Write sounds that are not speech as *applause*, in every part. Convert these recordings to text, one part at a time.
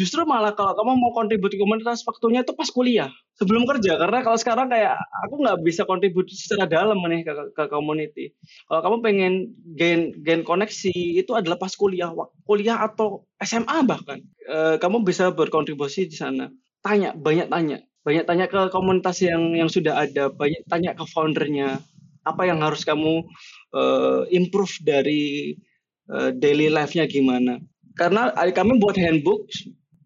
Justru malah kalau kamu mau kontribusi komunitas waktunya itu pas kuliah sebelum kerja. Karena kalau sekarang kayak aku nggak bisa kontribusi secara dalam nih ke, ke community. Kalau kamu pengen gain gain koneksi itu adalah pas kuliah kuliah atau SMA bahkan. E, kamu bisa berkontribusi di sana. Tanya banyak tanya. Banyak tanya ke komunitas yang yang sudah ada. Banyak tanya ke foundernya. Apa yang harus kamu uh, improve dari uh, daily life-nya gimana? Karena kami buat handbook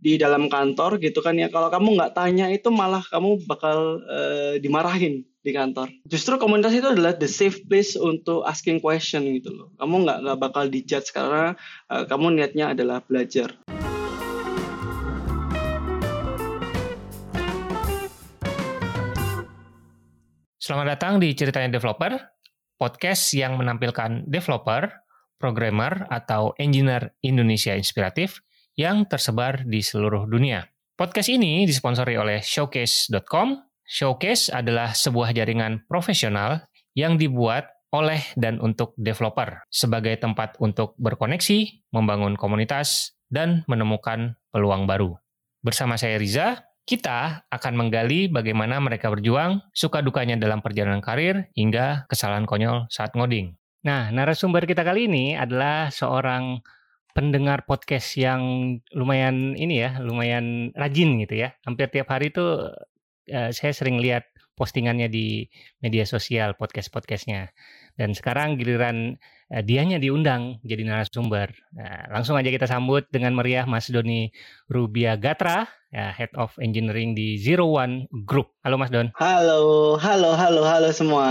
di dalam kantor gitu kan ya kalau kamu nggak tanya itu malah kamu bakal uh, dimarahin di kantor. Justru komunitas itu adalah the safe place untuk asking question gitu loh. Kamu nggak nggak bakal dijudge karena uh, kamu niatnya adalah belajar. Selamat datang di Ceritanya Developer, podcast yang menampilkan developer, programmer, atau engineer Indonesia inspiratif yang tersebar di seluruh dunia. Podcast ini disponsori oleh Showcase.com. Showcase adalah sebuah jaringan profesional yang dibuat oleh dan untuk developer sebagai tempat untuk berkoneksi, membangun komunitas, dan menemukan peluang baru. Bersama saya Riza, kita akan menggali bagaimana mereka berjuang, suka dukanya dalam perjalanan karir, hingga kesalahan konyol saat ngoding. Nah, narasumber kita kali ini adalah seorang pendengar podcast yang lumayan ini ya, lumayan rajin gitu ya. Hampir tiap hari itu uh, saya sering lihat postingannya di media sosial podcast-podcastnya. Dan sekarang giliran uh, dianya diundang jadi narasumber. Nah, langsung aja kita sambut dengan meriah Mas Doni Rubia Gatra ya, Head of Engineering di Zero One Group. Halo Mas Don. Halo, halo, halo, halo semua.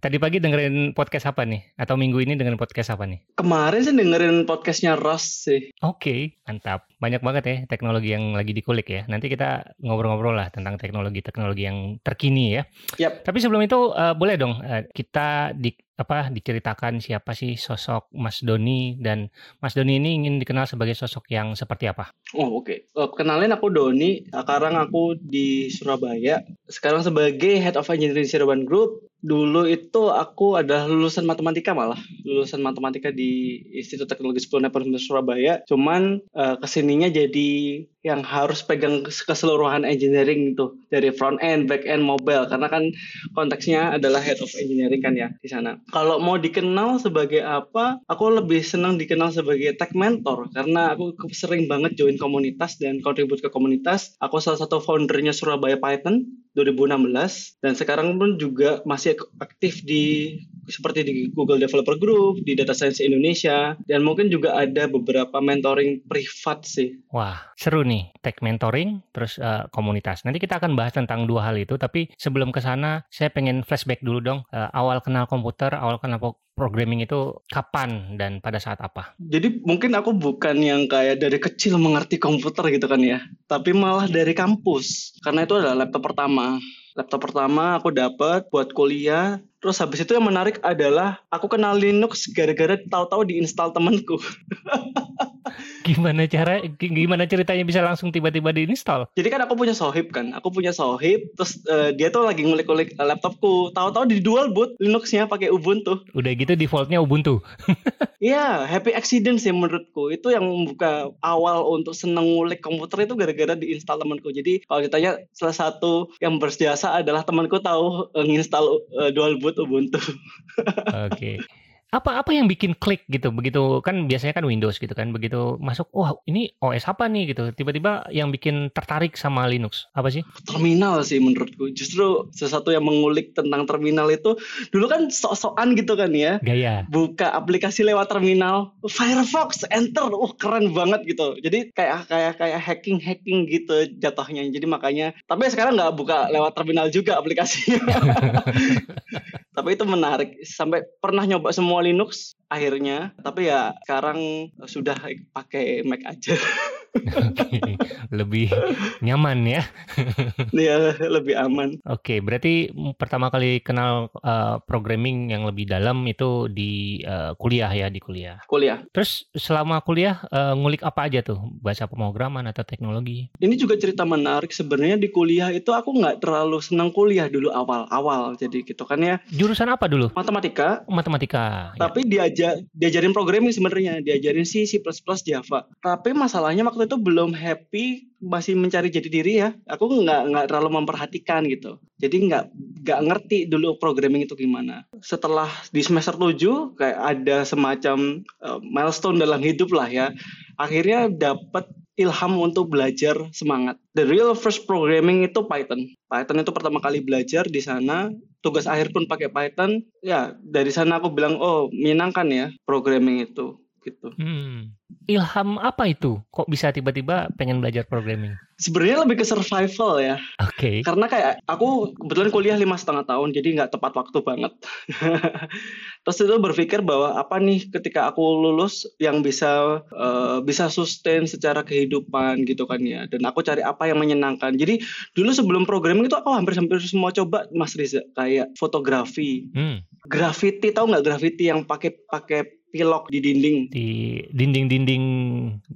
Tadi pagi dengerin podcast apa nih? Atau minggu ini dengerin podcast apa nih? Kemarin sih dengerin podcastnya Ross sih. Oke, okay, mantap. Banyak banget ya teknologi yang lagi dikulik ya. Nanti kita ngobrol-ngobrol lah tentang teknologi-teknologi yang terkini ya. Yep. Tapi sebelum itu uh, boleh dong uh, kita di apa diceritakan siapa sih sosok Mas Doni dan Mas Doni ini ingin dikenal sebagai sosok yang seperti apa? Oh oke, okay. uh, kenalin aku Doni. Sekarang aku di Surabaya. Sekarang sebagai Head of Engineering Cirebon Group dulu itu aku adalah lulusan matematika malah lulusan matematika di Institut Teknologi 10 Nepomucene Surabaya cuman uh, ke sininya jadi yang harus pegang keseluruhan engineering itu dari front end, back end, mobile karena kan konteksnya adalah head of engineering kan ya di sana. Kalau mau dikenal sebagai apa, aku lebih senang dikenal sebagai tech mentor karena aku sering banget join komunitas dan kontribut ke komunitas. Aku salah satu foundernya Surabaya Python 2016 dan sekarang pun juga masih aktif di seperti di Google Developer Group, di Data Science Indonesia, dan mungkin juga ada beberapa mentoring privat sih. Wah, seru nih, tech mentoring, terus uh, komunitas. Nanti kita akan bahas tentang dua hal itu, tapi sebelum ke sana, saya pengen flashback dulu dong, uh, awal kenal komputer, awal kenal programming itu kapan dan pada saat apa? Jadi mungkin aku bukan yang kayak dari kecil mengerti komputer gitu kan ya, tapi malah dari kampus, karena itu adalah laptop pertama laptop pertama aku dapat buat kuliah Terus habis itu yang menarik adalah aku kenal Linux gara-gara tahu-tahu diinstal temanku. *laughs* gimana cara gimana ceritanya bisa langsung tiba-tiba diinstal? Jadi kan aku punya sohib kan, aku punya sohib, terus uh, dia tuh lagi ngulik-ngulik laptopku, tahu-tahu di dual boot Linuxnya pakai Ubuntu. Udah gitu defaultnya Ubuntu. *laughs* Iya, happy accident sih menurutku. Itu yang membuka awal untuk seneng ngulik komputer itu gara-gara diinstal temanku. Jadi kalau ditanya salah satu yang berjasa adalah temanku tahu uh, nginstal uh, dual boot Ubuntu. *laughs* Oke. Okay. Apa apa yang bikin klik gitu? Begitu kan biasanya kan Windows gitu kan begitu masuk wah ini OS apa nih? gitu. Tiba-tiba yang bikin tertarik sama Linux. Apa sih? Terminal sih menurutku. Justru sesuatu yang mengulik tentang terminal itu dulu kan sok-sokan gitu kan ya. Gaya. Buka aplikasi lewat terminal Firefox enter. Wah keren banget gitu. Jadi kayak kayak kayak hacking hacking gitu jatuhnya. Jadi makanya tapi sekarang nggak buka lewat terminal juga aplikasinya. *laughs* Tapi itu menarik. Sampai pernah nyoba semua Linux akhirnya tapi ya sekarang sudah pakai Mac aja *laughs* okay. lebih nyaman ya. Iya lebih aman. Oke okay, berarti pertama kali kenal uh, programming yang lebih dalam itu di uh, kuliah ya di kuliah. Kuliah. Terus selama kuliah uh, ngulik apa aja tuh? Bahasa pemrograman atau teknologi? Ini juga cerita menarik. Sebenarnya di kuliah itu aku nggak terlalu senang kuliah dulu awal-awal. Jadi gitu kan ya. Jurusan apa dulu? Matematika. Matematika tapi ya. diajar diajarin programming sebenarnya. Diajarin C C++ Java. Tapi masalahnya waktu waktu itu belum happy masih mencari jati diri ya. Aku nggak nggak terlalu memperhatikan gitu. Jadi nggak nggak ngerti dulu programming itu gimana. Setelah di semester 7 kayak ada semacam uh, milestone dalam hidup lah ya. Akhirnya dapat ilham untuk belajar semangat. The real first programming itu Python. Python itu pertama kali belajar di sana. Tugas akhir pun pakai Python. Ya dari sana aku bilang oh menyenangkan ya programming itu gitu. Hmm. Ilham apa itu? Kok bisa tiba-tiba pengen belajar programming? Sebenarnya lebih ke survival ya. Oke. Okay. Karena kayak aku kebetulan kuliah lima setengah tahun, jadi nggak tepat waktu banget. *laughs* Terus itu berpikir bahwa apa nih ketika aku lulus yang bisa uh, bisa sustain secara kehidupan gitu kan ya. Dan aku cari apa yang menyenangkan. Jadi dulu sebelum programming itu aku hampir-hampir semua coba Mas Riza kayak fotografi, hmm. graffiti tahu nggak graffiti yang pakai pakai pilok di dinding. Di dinding-dinding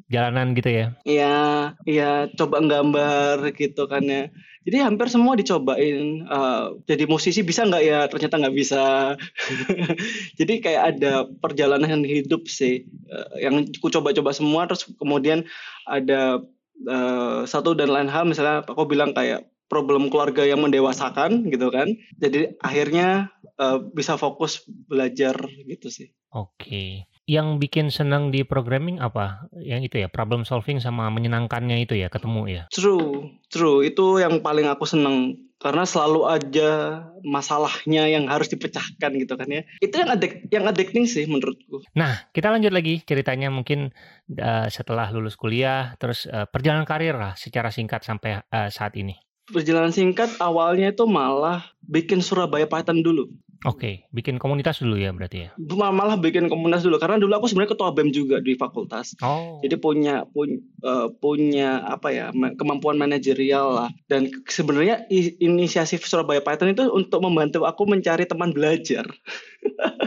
jalanan gitu ya? Iya, iya coba gambar gitu kan ya. Jadi hampir semua dicobain. Uh, jadi musisi bisa nggak ya? Ternyata nggak bisa. *laughs* jadi kayak ada perjalanan hidup sih uh, yang aku coba-coba semua. Terus kemudian ada uh, satu dan lain hal. Misalnya aku bilang kayak problem keluarga yang mendewasakan gitu kan. Jadi akhirnya uh, bisa fokus belajar gitu sih. Oke. Yang bikin senang di programming apa? Yang itu ya, problem solving sama menyenangkannya itu ya, ketemu ya? True, true. Itu yang paling aku senang karena selalu aja masalahnya yang harus dipecahkan gitu kan ya. Itu yang adik yang addicting sih menurutku. Nah, kita lanjut lagi ceritanya mungkin uh, setelah lulus kuliah terus uh, perjalanan karir lah secara singkat sampai uh, saat ini. Perjalanan singkat awalnya itu malah bikin Surabaya Python dulu. Oke, okay. bikin komunitas dulu ya berarti ya. Malah bikin komunitas dulu karena dulu aku sebenarnya ketua BEM juga di fakultas. Oh. Jadi punya punya uh, punya apa ya kemampuan manajerial lah dan sebenarnya inisiatif Surabaya Python itu untuk membantu aku mencari teman belajar. *laughs*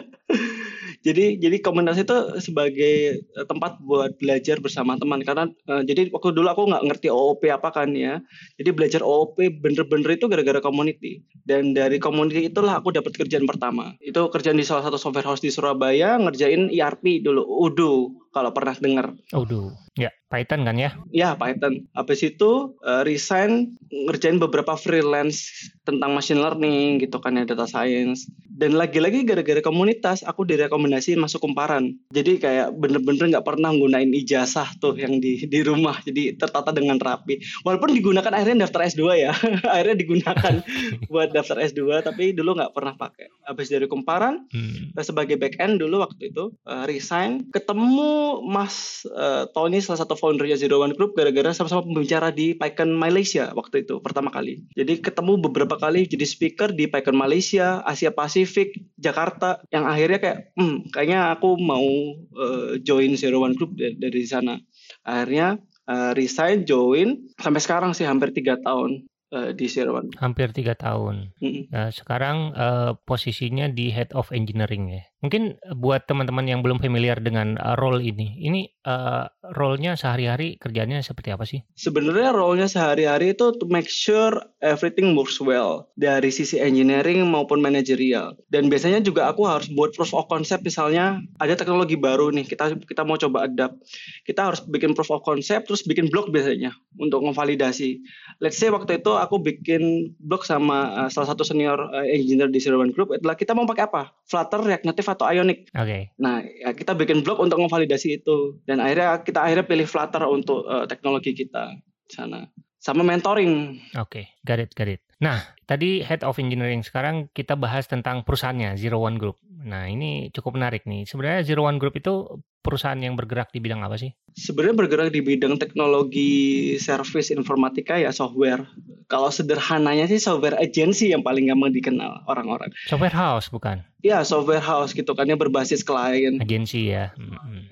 jadi jadi komunitas itu sebagai eh, tempat buat belajar bersama teman. Karena uh, jadi waktu dulu aku nggak ngerti OOP apa kan ya. Jadi belajar OOP bener-bener itu gara-gara community. Dan dari community itulah aku dapat kerjaan pertama. Itu kerjaan di salah satu software house di Surabaya ngerjain ERP dulu Udo kalau pernah dengar. Udo ya Python kan ya? Ya Python. Habis itu uh, resign ngerjain beberapa freelance tentang machine learning gitu kan ya data science. Dan lagi-lagi gara-gara komunitas aku direkomendasiin masuk kumparan. Jadi kayak bener-bener nggak pernah gunain ijazah tuh yang di di rumah. Jadi tertata dengan rapi. Walaupun digunakan akhirnya daftar S2 ya. *laughs* Akhirnya digunakan *laughs* buat daftar S2 tapi dulu nggak pernah pakai. Habis dari kumparan hmm. sebagai back end dulu waktu itu uh, resign ketemu Mas uh, Tony salah satu foundernya Zero One Group gara-gara sama-sama pembicara di PyCon Malaysia waktu itu pertama kali. Jadi ketemu beberapa kali jadi speaker di PyCon Malaysia Asia Pasifik Jakarta yang akhirnya kayak hmm kayaknya aku mau uh, join Zero One Group dari, dari sana. Akhirnya uh, resign join sampai sekarang sih hampir tiga tahun uh, di One hampir tiga tahun mm -hmm. nah, sekarang uh, posisinya di head of engineering ya Mungkin buat teman-teman yang belum familiar dengan uh, role ini, ini uh, role-nya sehari-hari kerjanya seperti apa sih? Sebenarnya role-nya sehari-hari itu to make sure everything works well dari sisi engineering maupun manajerial. Dan biasanya juga aku harus buat proof of concept misalnya ada teknologi baru nih kita kita mau coba adapt. Kita harus bikin proof of concept terus bikin blog biasanya untuk memvalidasi. Let's say waktu itu aku bikin blog sama uh, salah satu senior uh, engineer di Zero One Group adalah kita mau pakai apa? Flutter, React Native atau Ionic. Oke. Okay. Nah, ya kita bikin blog untuk memvalidasi itu dan akhirnya kita akhirnya pilih Flutter untuk uh, teknologi kita sana. Sama mentoring. Oke, okay. got it, got it. Nah, tadi Head of Engineering sekarang kita bahas tentang perusahaannya Zero One Group. Nah, ini cukup menarik nih. Sebenarnya Zero One Group itu perusahaan yang bergerak di bidang apa sih? Sebenarnya bergerak di bidang teknologi service informatika ya software. Kalau sederhananya sih software agency yang paling gampang dikenal orang-orang. Software house bukan? Ya software house gitu kan yang berbasis klien. Agensi ya.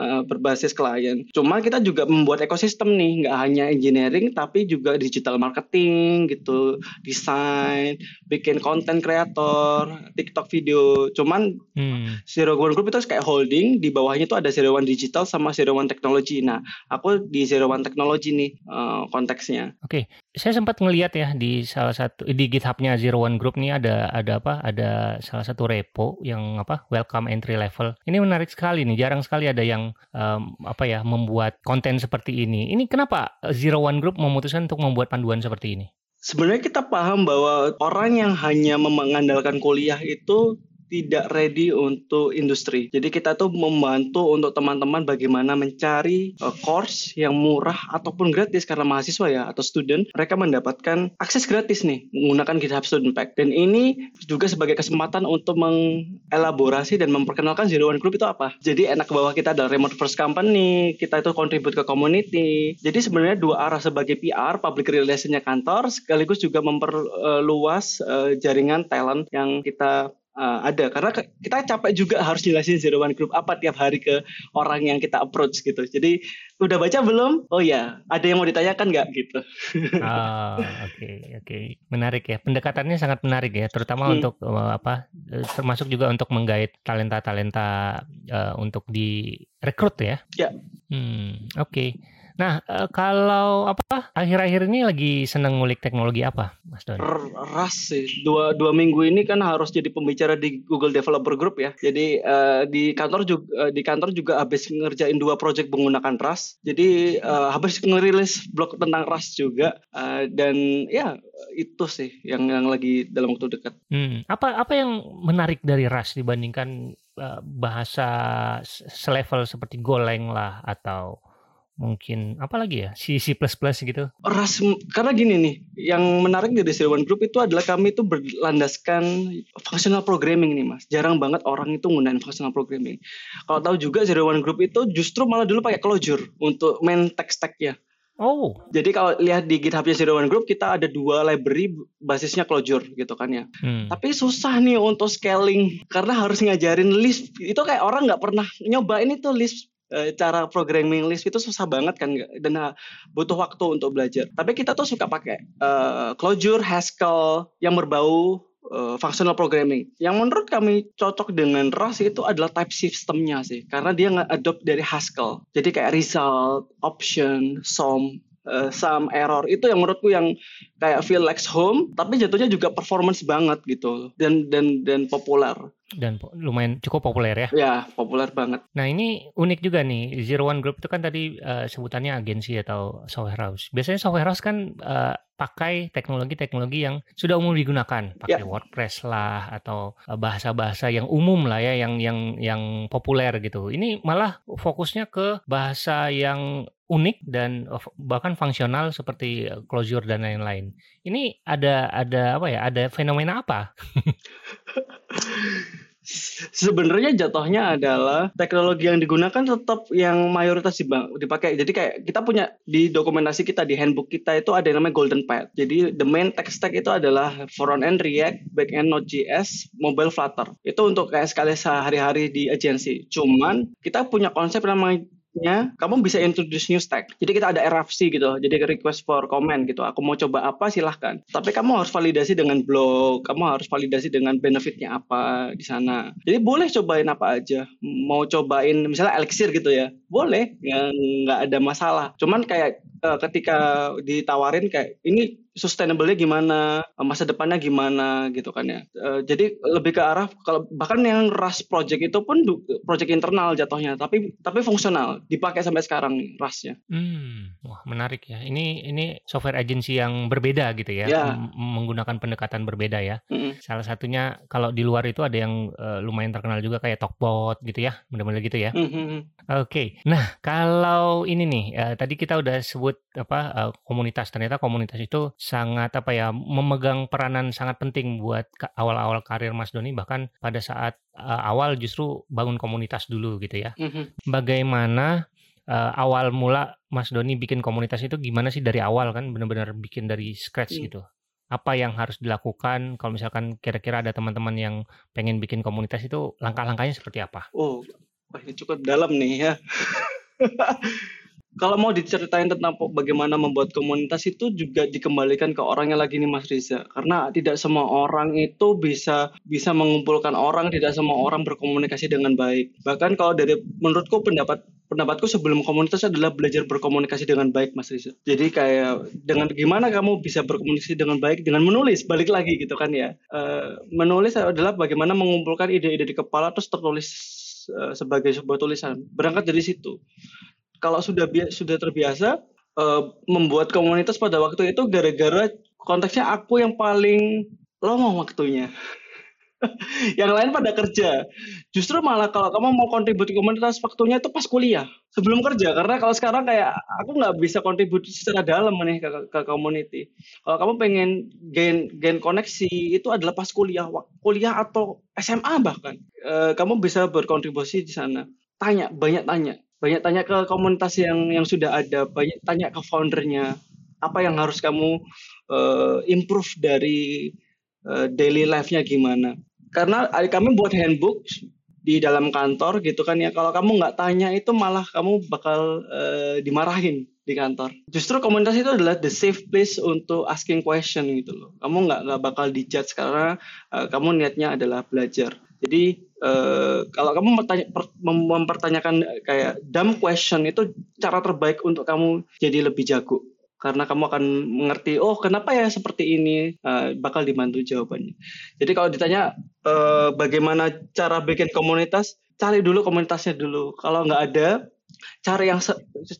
Uh, berbasis klien. Cuma kita juga membuat ekosistem nih, nggak hanya engineering tapi juga digital marketing gitu, desain, bikin konten kreator, TikTok video. Cuman hmm. Zero One Group itu kayak holding, di bawahnya itu ada Zero One Digital sama Zero One Technology. Nah, aku di Zero One Technology nih uh, konteksnya. Oke, okay. saya sempat ngeliat ya di salah satu di GitHub-nya Zero One Group nih ada ada apa? Ada salah satu repo yang apa welcome entry level. Ini menarik sekali nih. Jarang sekali ada yang um, apa ya membuat konten seperti ini. Ini kenapa Zero One Group memutuskan untuk membuat panduan seperti ini? Sebenarnya kita paham bahwa orang yang hanya mengandalkan kuliah itu tidak ready untuk industri. Jadi kita tuh membantu untuk teman-teman bagaimana mencari uh, course yang murah ataupun gratis karena mahasiswa ya atau student mereka mendapatkan akses gratis nih menggunakan GitHub Student Pack. Dan ini juga sebagai kesempatan untuk mengelaborasi dan memperkenalkan Zero One Group itu apa. Jadi enak bahwa kita adalah remote first company, kita itu contribute ke community. Jadi sebenarnya dua arah sebagai PR, public relationnya kantor, sekaligus juga memperluas uh, jaringan talent yang kita uh, ada. Karena kita capek juga harus jelasin zero one group apa tiap hari ke orang yang kita approach gitu. Jadi udah baca belum? Oh ya ada yang mau ditanyakan nggak? Gitu. *laughs* Oke oh, oke. Okay, okay. menarik ya. Pendekatannya sangat menarik ya. Terutama hmm. untuk uh, apa eh, termasuk juga untuk menggait talenta talenta uh, untuk direkrut ya. Ya. Hmm, oke. okay. Nah, uh, kalau apa akhir-akhir ini lagi seneng ngulik teknologi apa, Mas Don? Ras sih. Dua dua minggu ini kan harus jadi pembicara di Google Developer Group ya. Jadi uh, di kantor juga uh, di kantor juga habis ngerjain dua project menggunakan Rust. Jadi uh, habis ngerilis blog tentang Rust juga uh, dan ya itu sih yang yang lagi dalam waktu dekat. Hmm. Apa apa yang menarik dari Rust dibandingkan bahasa selevel seperti Golang lah atau mungkin apa lagi ya C C++ gitu ras karena gini nih yang menarik dari Zero One Group itu adalah kami itu berlandaskan functional programming nih mas jarang banget orang itu menggunakan functional programming kalau tahu juga Zero One Group itu justru malah dulu pakai Clojure untuk main tech stacknya Oh. Jadi kalau lihat di GitHubnya Zero One Group kita ada dua library basisnya Clojure gitu kan ya. Hmm. Tapi susah nih untuk scaling karena harus ngajarin list. Itu kayak orang nggak pernah nyobain itu list Eh, cara programming list itu susah banget kan dan uh, butuh waktu untuk belajar. Tapi kita tuh suka pakai uh, Clojure, Haskell yang berbau uh, functional programming. Yang menurut kami cocok dengan Rust itu adalah type systemnya sih, karena dia nge-adopt dari Haskell. Jadi kayak result, option, sum, uh, sum, error itu yang menurutku yang kayak feel like home, tapi jatuhnya juga performance banget gitu dan dan dan populer dan lumayan cukup populer ya. Ya, populer banget. Nah, ini unik juga nih. Zero One Group itu kan tadi uh, sebutannya agensi atau software house. Biasanya software house kan uh, pakai teknologi-teknologi yang sudah umum digunakan, pakai yeah. WordPress lah atau eh, bahasa-bahasa yang umum lah ya, yang yang yang populer gitu. Ini malah fokusnya ke bahasa yang unik dan bahkan fungsional seperti Clojure dan lain-lain. Ini ada ada apa ya? Ada fenomena apa? *laughs* Sebenarnya jatuhnya adalah teknologi yang digunakan tetap yang mayoritas dipakai. Jadi kayak kita punya di dokumentasi kita di handbook kita itu ada yang namanya Golden Path. Jadi the main tech stack itu adalah front end React, back end Node.js, mobile Flutter. Itu untuk kayak sekali sehari-hari di agensi. Cuman kita punya konsep namanya nya kamu bisa introduce new stack. Jadi kita ada RFC gitu, jadi request for comment gitu. Aku mau coba apa silahkan. Tapi kamu harus validasi dengan blog, kamu harus validasi dengan benefitnya apa di sana. Jadi boleh cobain apa aja. Mau cobain misalnya Elixir gitu ya, boleh, nggak ada masalah. Cuman kayak uh, ketika ditawarin kayak ini sustainable-nya gimana, masa depannya gimana gitu kan ya. Uh, jadi lebih ke arah kalau bahkan yang Rust project itu pun project internal jatuhnya, tapi tapi fungsional, dipakai sampai sekarang Rustnya. Hmm, wah menarik ya. Ini ini software agency yang berbeda gitu ya, ya. menggunakan pendekatan berbeda ya. Mm -hmm. Salah satunya kalau di luar itu ada yang uh, lumayan terkenal juga kayak Talkbot gitu ya, benar-benar gitu ya. Mm -hmm. Oke, okay. nah kalau ini nih, uh, tadi kita udah sebut apa uh, komunitas ternyata komunitas itu sangat apa ya memegang peranan sangat penting buat awal-awal karir Mas Doni bahkan pada saat uh, awal justru bangun komunitas dulu gitu ya. Mm-hmm. Bagaimana uh, awal mula Mas Doni bikin komunitas itu gimana sih dari awal kan benar-benar bikin dari scratch mm. gitu. Apa yang harus dilakukan kalau misalkan kira-kira ada teman-teman yang pengen bikin komunitas itu langkah-langkahnya seperti apa? Oh, ini cukup dalam nih ya. *laughs* kalau mau diceritain tentang bagaimana membuat komunitas itu juga dikembalikan ke orangnya lagi nih Mas Riza. Karena tidak semua orang itu bisa bisa mengumpulkan orang tidak semua orang berkomunikasi dengan baik. Bahkan kalau dari menurutku pendapat pendapatku sebelum komunitas adalah belajar berkomunikasi dengan baik Mas Riza. Jadi kayak dengan gimana kamu bisa berkomunikasi dengan baik dengan menulis balik lagi gitu kan ya. Uh, menulis adalah bagaimana mengumpulkan ide-ide di kepala terus tertulis uh, sebagai sebuah tulisan. Berangkat dari situ kalau sudah sudah terbiasa uh, membuat komunitas pada waktu itu gara-gara konteksnya aku yang paling lama waktunya. *laughs* yang lain pada kerja. Justru malah kalau kamu mau kontribusi komunitas waktunya itu pas kuliah, sebelum kerja. Karena kalau sekarang kayak aku nggak bisa kontribusi secara dalam nih ke, ke community. Kalau kamu pengen gain gain koneksi itu adalah pas kuliah, kuliah atau SMA bahkan. E, kamu bisa berkontribusi di sana. Tanya, banyak tanya banyak tanya ke komunitas yang yang sudah ada, banyak tanya ke foundernya apa yang harus kamu uh, improve dari uh, daily life-nya gimana. Karena kami buat handbook di dalam kantor gitu kan ya. Kalau kamu nggak tanya itu malah kamu bakal uh, dimarahin di kantor. Justru komunitas itu adalah the safe place untuk asking question gitu loh. Kamu nggak nggak bakal dijudge karena uh, kamu niatnya adalah belajar. Jadi uh, kalau kamu mempertanyakan kayak dumb question itu cara terbaik untuk kamu jadi lebih jago karena kamu akan mengerti oh kenapa ya seperti ini uh, bakal dibantu jawabannya. Jadi kalau ditanya uh, bagaimana cara bikin komunitas, cari dulu komunitasnya dulu. Kalau nggak ada, cari yang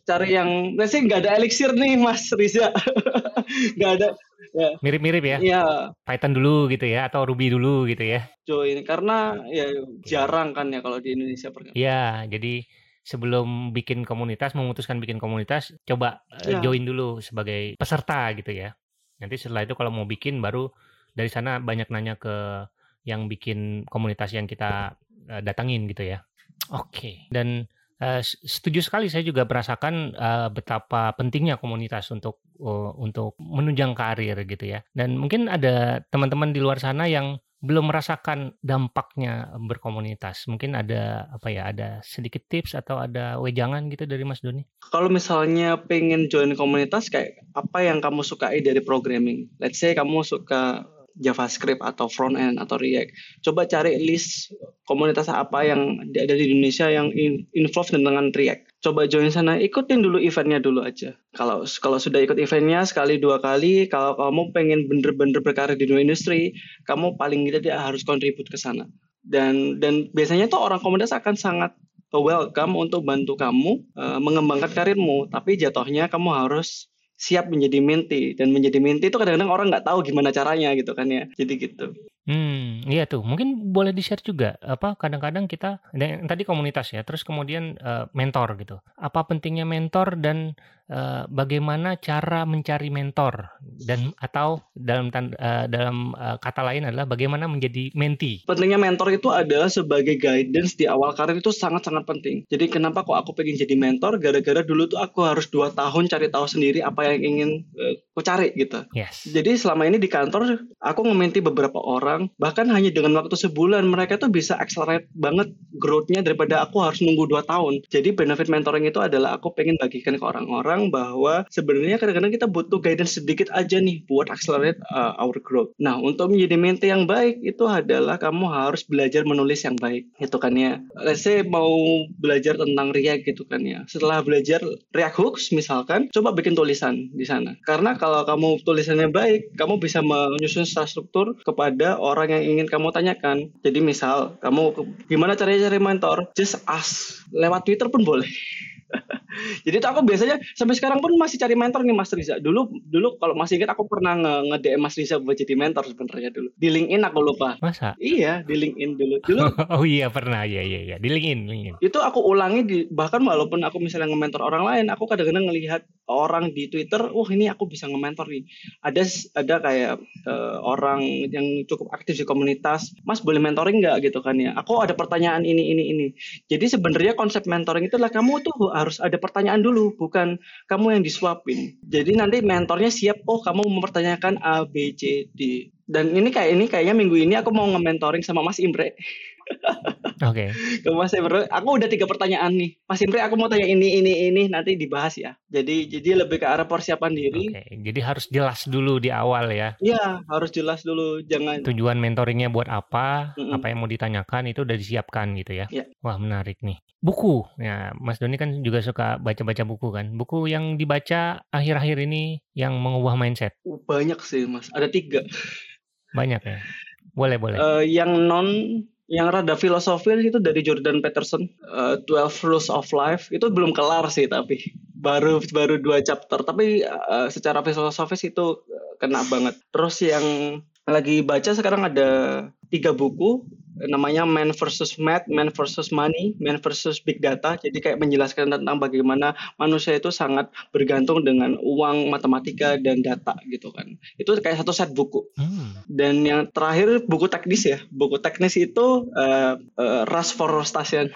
cari yang sih nggak ada elixir nih Mas Riza, *laughs* nggak ada Ya. Mirip-mirip ya. Iya. Python dulu gitu ya atau Ruby dulu gitu ya. Join karena ya jarang kan ya kalau di Indonesia Iya, jadi sebelum bikin komunitas memutuskan bikin komunitas coba ya. join dulu sebagai peserta gitu ya. Nanti setelah itu kalau mau bikin baru dari sana banyak nanya ke yang bikin komunitas yang kita uh, datangin gitu ya. Oke. Okay. Dan Uh, setuju sekali saya juga merasakan uh, betapa pentingnya komunitas untuk uh, untuk menunjang karir gitu ya. Dan mungkin ada teman-teman di luar sana yang belum merasakan dampaknya berkomunitas. Mungkin ada apa ya, ada sedikit tips atau ada wejangan gitu dari Mas Doni? Kalau misalnya pengen join komunitas kayak apa yang kamu sukai dari programming? Let's say kamu suka JavaScript atau front end atau React. Coba cari list komunitas apa yang ada di Indonesia yang involved dengan React. Coba join sana, ikutin dulu eventnya dulu aja. Kalau kalau sudah ikut eventnya sekali dua kali, kalau kamu pengen bener-bener berkarir di dunia industri, kamu paling tidak harus kontribut ke sana. Dan dan biasanya tuh orang komunitas akan sangat welcome untuk bantu kamu uh, mengembangkan karirmu, tapi jatuhnya kamu harus siap menjadi menti dan menjadi menti itu kadang-kadang orang nggak tahu gimana caranya gitu kan ya jadi gitu Hmm, iya tuh. Mungkin boleh di-share juga apa kadang-kadang kita dan tadi komunitas ya, terus kemudian uh, mentor gitu. Apa pentingnya mentor dan uh, bagaimana cara mencari mentor dan atau dalam uh, dalam uh, kata lain adalah bagaimana menjadi menti. Pentingnya mentor itu adalah sebagai guidance di awal karir itu sangat-sangat penting. Jadi kenapa kok aku pengen jadi mentor? Gara-gara dulu tuh aku harus dua tahun cari tahu sendiri apa yang ingin uh, aku cari gitu. Yes. Jadi selama ini di kantor aku ngementi beberapa orang orang bahkan hanya dengan waktu sebulan mereka tuh bisa accelerate banget growth-nya daripada aku harus nunggu dua tahun jadi benefit mentoring itu adalah aku pengen bagikan ke orang-orang bahwa sebenarnya kadang-kadang kita butuh guidance sedikit aja nih buat accelerate uh, our growth. Nah untuk menjadi mente yang baik itu adalah kamu harus belajar menulis yang baik itu kan ya. Let's say mau belajar tentang React gitu kan ya. Setelah belajar React Hooks misalkan coba bikin tulisan di sana. Karena kalau kamu tulisannya baik kamu bisa menyusun struktur kepada orang yang ingin kamu tanyakan. Jadi misal kamu gimana caranya cari mentor, just ask. Lewat Twitter pun boleh. *laughs* Jadi tuh aku biasanya sampai sekarang pun masih cari mentor nih Mas Riza. Dulu dulu kalau masih ingat aku pernah nge-DM Mas Riza buat jadi mentor sebenarnya dulu. Di LinkedIn aku lupa. Masa? Iya, di LinkedIn dulu. Dulu *laughs* Oh iya pernah. Iya iya iya. Di LinkedIn, LinkedIn. Itu aku ulangi di bahkan walaupun aku misalnya nge-mentor orang lain, aku kadang-kadang ngelihat orang di Twitter, wah ini aku bisa nge-mentor nih. Ada ada kayak uh, orang yang cukup aktif di komunitas, Mas boleh mentoring nggak gitu kan ya? Aku ada pertanyaan ini ini ini. Jadi sebenarnya konsep mentoring itu adalah kamu tuh harus ada pertanyaan dulu, bukan kamu yang disuapin. Jadi nanti mentornya siap, oh kamu mempertanyakan A, B, C, D. Dan ini kayak ini kayaknya minggu ini aku mau nge-mentoring sama Mas Imre. Oke. Ke Mas Imre, aku udah tiga pertanyaan nih. Mas Imre, aku mau tanya ini, ini, ini, nanti dibahas ya. Jadi, jadi lebih ke arah persiapan diri. Oke, jadi harus jelas dulu di awal ya. Iya, harus jelas dulu. Jangan Tujuan mentoringnya buat apa, Mm-mm. apa yang mau ditanyakan itu udah disiapkan gitu ya. Iya. Wah menarik nih. Buku, ya Mas Doni kan juga suka baca-baca buku kan. Buku yang dibaca akhir-akhir ini yang mengubah mindset Uh, banyak sih, Mas. Ada tiga. banyak ya. Boleh boleh. Eh, yang non yang rada filosofis itu dari Jordan Peterson 12 Rules of Life. Itu belum kelar sih tapi baru baru dua chapter. Tapi eh, secara filosofis itu eh, kena banget. Terus yang lagi baca sekarang ada tiga buku namanya Man versus Math, Man versus Money, Man versus Big Data. Jadi kayak menjelaskan tentang bagaimana manusia itu sangat bergantung dengan uang, matematika dan data gitu kan. Itu kayak satu set buku. Hmm, Dan yang terakhir buku teknis ya. Buku teknis itu uh, uh, Rush for Station.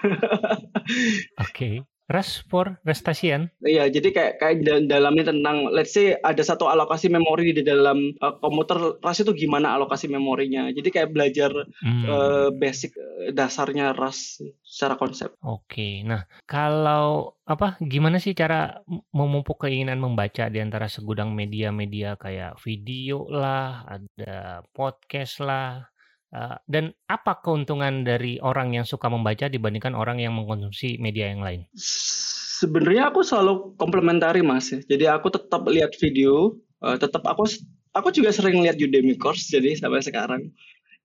*laughs* Oke. Rush for Restation. Iya, jadi kayak kayak da- dalamnya tentang let's say ada satu alokasi memori di dalam uh, komputer Rush itu gimana alokasi memorinya. Jadi kayak belajar Hmm, uh, basic uh, dasarnya Rush secara konsep. Oke. Nah, kalau apa gimana sih cara memupuk keinginan membaca di antara segudang media-media kayak video lah, ada podcast lah. Eh, dan apa keuntungan dari orang yang suka membaca dibandingkan orang yang mengkonsumsi media yang lain? Sebenarnya aku selalu komplementari mas ya. Jadi aku tetap lihat video, uh, tetap aku aku juga sering lihat Udemy course jadi sampai sekarang.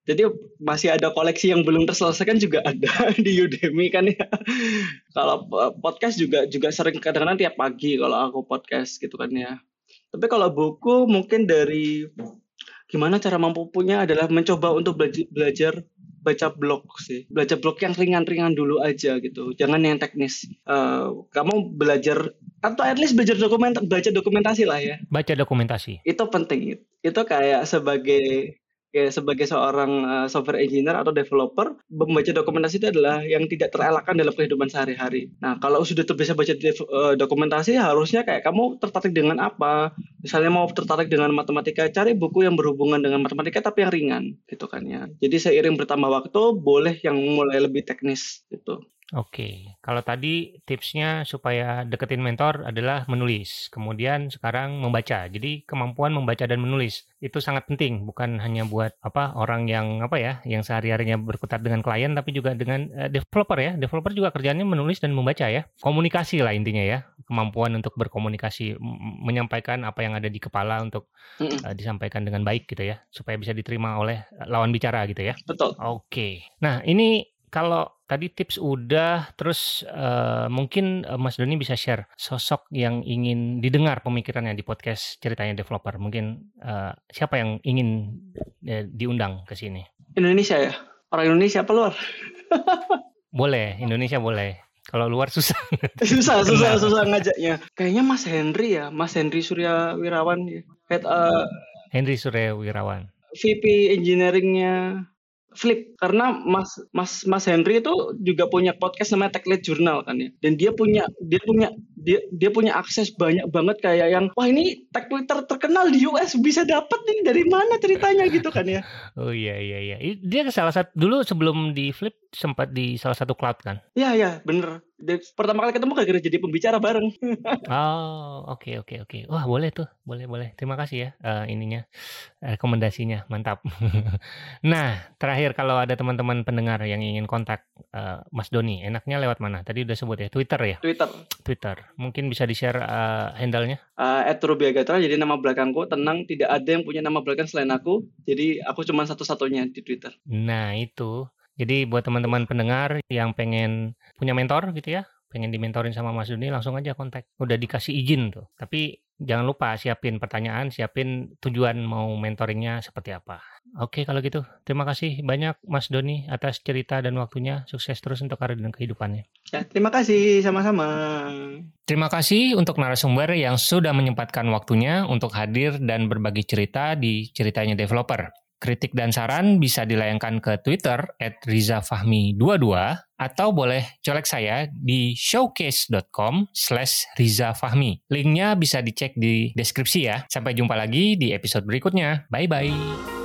Jadi masih ada koleksi yang belum terselesaikan juga *laughs* ada di Udemy kan ya. Kalau uh, podcast juga juga sering kadang-kadang tiap pagi kalau aku podcast gitu kan ya. Tapi kalau buku mungkin dari gimana cara mampunya adalah mencoba untuk belajar, belajar baca blog sih. Belajar blog yang ringan-ringan dulu aja gitu. Jangan yang teknis. Eh, kamu belajar atau at least belajar dokumen baca dokumentasi lah ya. Baca dokumentasi. Itu penting. Itu kayak sebagai sebagai seorang eh, software engineer atau developer membaca dokumentasi itu adalah yang tidak terelakkan dalam kehidupan sehari-hari. Nah, kalau sudah terbiasa baca eh, dokumentasi harusnya kayak kamu tertarik dengan apa? Misalnya mau tertarik dengan matematika, cari buku yang berhubungan dengan matematika tapi yang ringan gitu kan ya. Jadi seiring bertambah waktu boleh yang mulai lebih teknis gitu. Oke, kalau tadi tipsnya supaya deketin mentor adalah menulis, kemudian sekarang membaca. Jadi kemampuan membaca dan menulis itu sangat penting, bukan hanya buat apa orang yang apa ya, yang sehari-harinya berkutat dengan klien, tapi juga dengan eh, developer ya. Developer juga kerjanya menulis dan membaca ya. Komunikasi lah intinya ya, kemampuan untuk berkomunikasi, menyampaikan apa yang ada di kepala untuk eh, disampaikan dengan baik gitu ya, supaya bisa diterima oleh eh, lawan bicara gitu ya. Betul. Oke. Nah, ini kalau tadi tips udah, terus eh, mungkin eh, Mas Doni bisa share sosok yang ingin didengar pemikirannya di podcast ceritanya developer. Mungkin eh, siapa yang ingin eh, diundang ke sini? Indonesia ya. Orang Indonesia apa luar? Boleh, Indonesia boleh. Kalau luar susah. *laughs* susah, susah, susah ngajaknya. Kayaknya Mas Henry ya, Mas Henry Surya Wirawan ya. Head eh, Henry Surya Wirawan. VP engineeringnya Flip karena Mas Mas Mas Henry itu juga punya podcast namanya Tech Lead Journal kan ya. Dan dia punya dia punya dia dia punya akses banyak banget kayak yang wah ini tech Twitter terkenal di US bisa dapat nih dari mana ceritanya gitu kan ya. Oh iya iya iya. Dia salah satu dulu sebelum di Flip sempat di salah satu cloud kan. Iya ya, bener. Dia- pertama kali ketemu gara-gara jadi pembicara bareng. *laughs* Oh, oke oke oke. Wah, boleh tuh. Boleh boleh. Terima kasih ya eh, ininya rekomendasinya. Mantap. *laughs* nah, terakhir kalau ada teman-teman pendengar yang ingin kontak eh, Mas Doni, enaknya lewat mana? Tadi udah sebut ya, Twitter ya? Twitter Twitter. Mungkin bisa di-share eh, handle-nya? uh, @rubiagatra jadi nama belakangku tenang tidak ada yang punya nama belakang selain aku. Jadi aku cuma satu-satunya di Twitter. Nah, itu. Jadi buat teman-teman pendengar yang pengen punya mentor gitu ya, pengen dimentorin sama Mas Doni, langsung aja kontak. Udah dikasih izin tuh. Tapi jangan lupa siapin pertanyaan, siapin tujuan mau mentoringnya seperti apa. Oke, kalau gitu. Terima kasih banyak Mas Doni atas cerita dan waktunya. Sukses terus untuk karir dan kehidupannya. Ya, terima kasih sama-sama. Terima kasih untuk narasumber yang sudah menyempatkan waktunya untuk hadir dan berbagi cerita di Ceritanya Developer. Kritik dan saran bisa dilayangkan ke Twitter at rizafahmi22 atau boleh colek saya di showcase.com slash rizafahmi. Linknya bisa dicek di deskripsi ya. Sampai jumpa lagi di episode berikutnya. Bye-bye.